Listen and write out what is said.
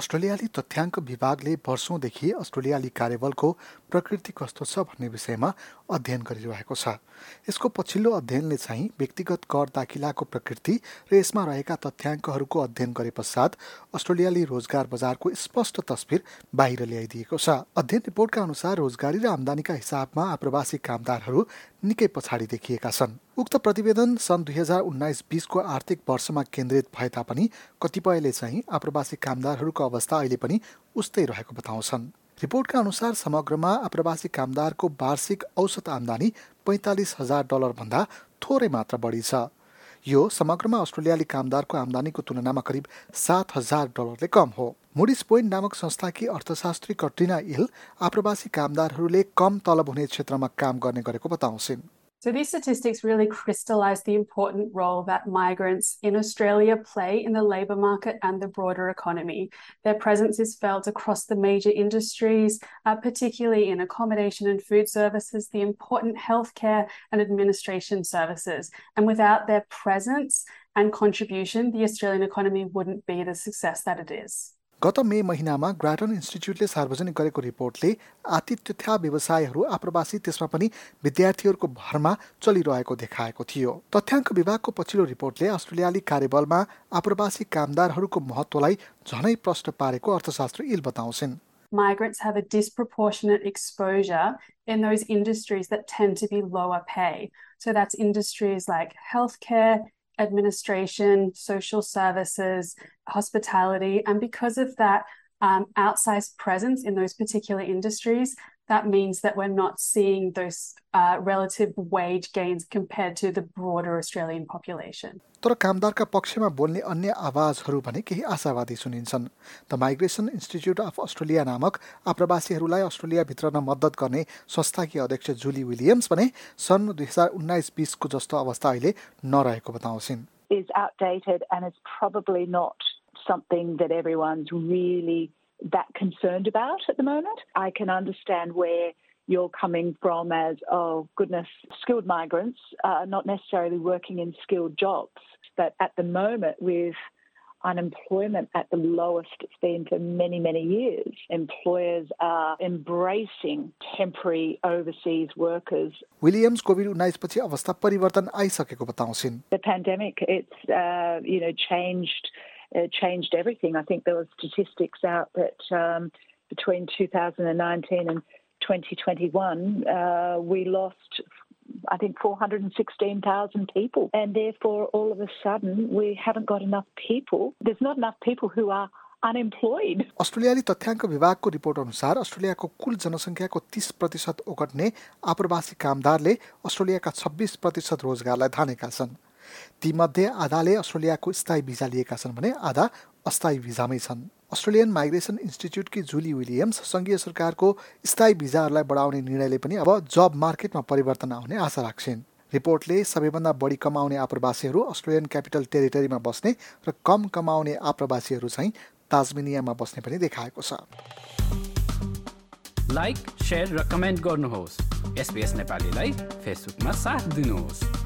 अस्ट्रेलियाली तथ्याङ्क विभागले वर्षौंदेखि अस्ट्रेलियाली कार्यबलको प्रकृति कस्तो छ भन्ने विषयमा अध्ययन गरिरहेको छ। यसको पछिल्लो अध्ययनले चाहिँ व्यक्तिगत कर दाखिलाको प्रकृति र यसमा रहेका तथ्याङ्कहरूको अध्ययन गरे पश्चात अस्ट्रेलियाली रोजगार बजारको स्पष्ट तस्विर बाहिर ल्याइदिएको छ। अध्ययन रिपोर्टका अनुसार रोजगारी र आमदानीका हिसाबमा आप्रवासी कामदारहरू निकै पछाडि देखिएका छन्। उक्त प्रतिवेदन सन् दुई हजार उन्नाइस बिसको आर्थिक वर्षमा केन्द्रित भए तापनि कतिपयले चाहिँ आप्रवासी कामदारहरूको अवस्था अहिले पनि उस्तै रहेको बताउँछन्। रिपोर्टका अनुसार समग्रमा आप्रवासी कामदारको वार्षिक औसत आमदानी पैँतालिस हजार डलरभन्दा थोरै मात्र बढी छ। यो समग्रमा अस्ट्रेलियाली कामदारको आमदानीको तुलनामा करिब सात हजार डलरले कम हो। मुडिस पोइन्ट नामक संस्थाकी अर्थशास्त्री कट्रिना इल आप्रवासी कामदारहरूले कम तलब हुने क्षेत्रमा काम गर्ने गरेको बताउँछिन्। So these statistics really crystallise the important role that migrants in Australia play in the labour market and the broader economy. Their presence is felt across the major industries, uh, particularly in accommodation and food services, the important healthcare and administration services. And without their presence and contribution, the Australian economy wouldn't be the success that it is. गत मे महिनामा ग्राटन इन्स्टिच्युटले सार्वजनिक गरेको रिपोर्टले आतिथ्यथा व्यवसायहरू आप्रवासी त्यसमा पनि विद्यार्थीहरूको भरमा चलिरहेको देखाएको थियो तथ्याङ्क विभागको पछिल्लो रिपोर्टले अस्ट्रेलियाली कार्यबलमा आप्रवासी कामदारहरूको महत्वलाई झनै प्रश्न पारेको अर्थशास्त्र इल बताउँछिन् migrants have a disproportionate exposure in those industries that tend to be lower pay. So that's industries like healthcare, administration, social services, hospitality. And because of that um, outsized presence in those particular industries, that means that we're not seeing those uh, relative wage gains compared to the broader Australian population. तर कामदारका पक्षमा बोल्ने अन्य आवाजहरू भने केही आशावादी सुनिन्छन् the migration institute of Australia नामक आप्रवासीहरूलाई अस्ट्रेलियाभित्र मद्दत गर्ने संस्थाकी अध्यक्ष जुली विलियम्स भने सन् दुई हजार उन्नाइस बिसको जस्तो अवस्था अहिले नरहेको बताउँछिन् is outdated and is probably not something that everyone's really that concerned about at the moment. I can understand where you're coming from as, oh goodness, skilled migrants are not necessarily working in skilled jobs. But at the moment, with unemployment at the lowest it's been for many, many years. Employers are embracing temporary overseas workers. Williams COVID-19 पछि अवस्था परिवर्तन आइसकेको बताउँछिन्. The pandemic it's uh, you know changed uh, changed everything. I think there were statistics out that um, between 2019 and 2021, uh, we lost I think 416,000 people. And therefore, all of a sudden, we haven't got enough people. There's not enough people who are unemployed. अस्ट्रेलियाली तथ्याङ्क विभागको report अनुसार अस्ट्रेलियाको कुल जनसङ्ख्याको तीस प्रतिशत ओगट्ने आप्रवासी कामदारले अस्ट्रेलियाका छब्बिस प्रतिशत रोजगारलाई धानेका छन् तीमध्ये आधाले अस्ट्रेलियाको स्थायी भिजा लिएका छन् भने आधा अस्थायी भिजामै छन्। अस्ट्रेलियन माइग्रेसन इन्स्टिच्युटकी जुली विलियम्स सङ्घीय सरकारको स्थायी भिजाहरूलाई बढाउने निर्णयले पनि अब जब मार्केटमा परिवर्तन आउने आशा राख्छन्। रिपोर्टले सबैभन्दा बढी कमाउने आप्रवासीहरू अस्ट्रेलियन क्यापिटल टेरिटरीमा बस्ने र कम कमाउने आप्रवासीहरू चाहिँ ताजमिनियामा बस्ने पनि देखाएको छ। लाइक र कमेन्ट गर्नुहोस्। नेपालीलाई फेसबुकमा साथ दिनुहोस्।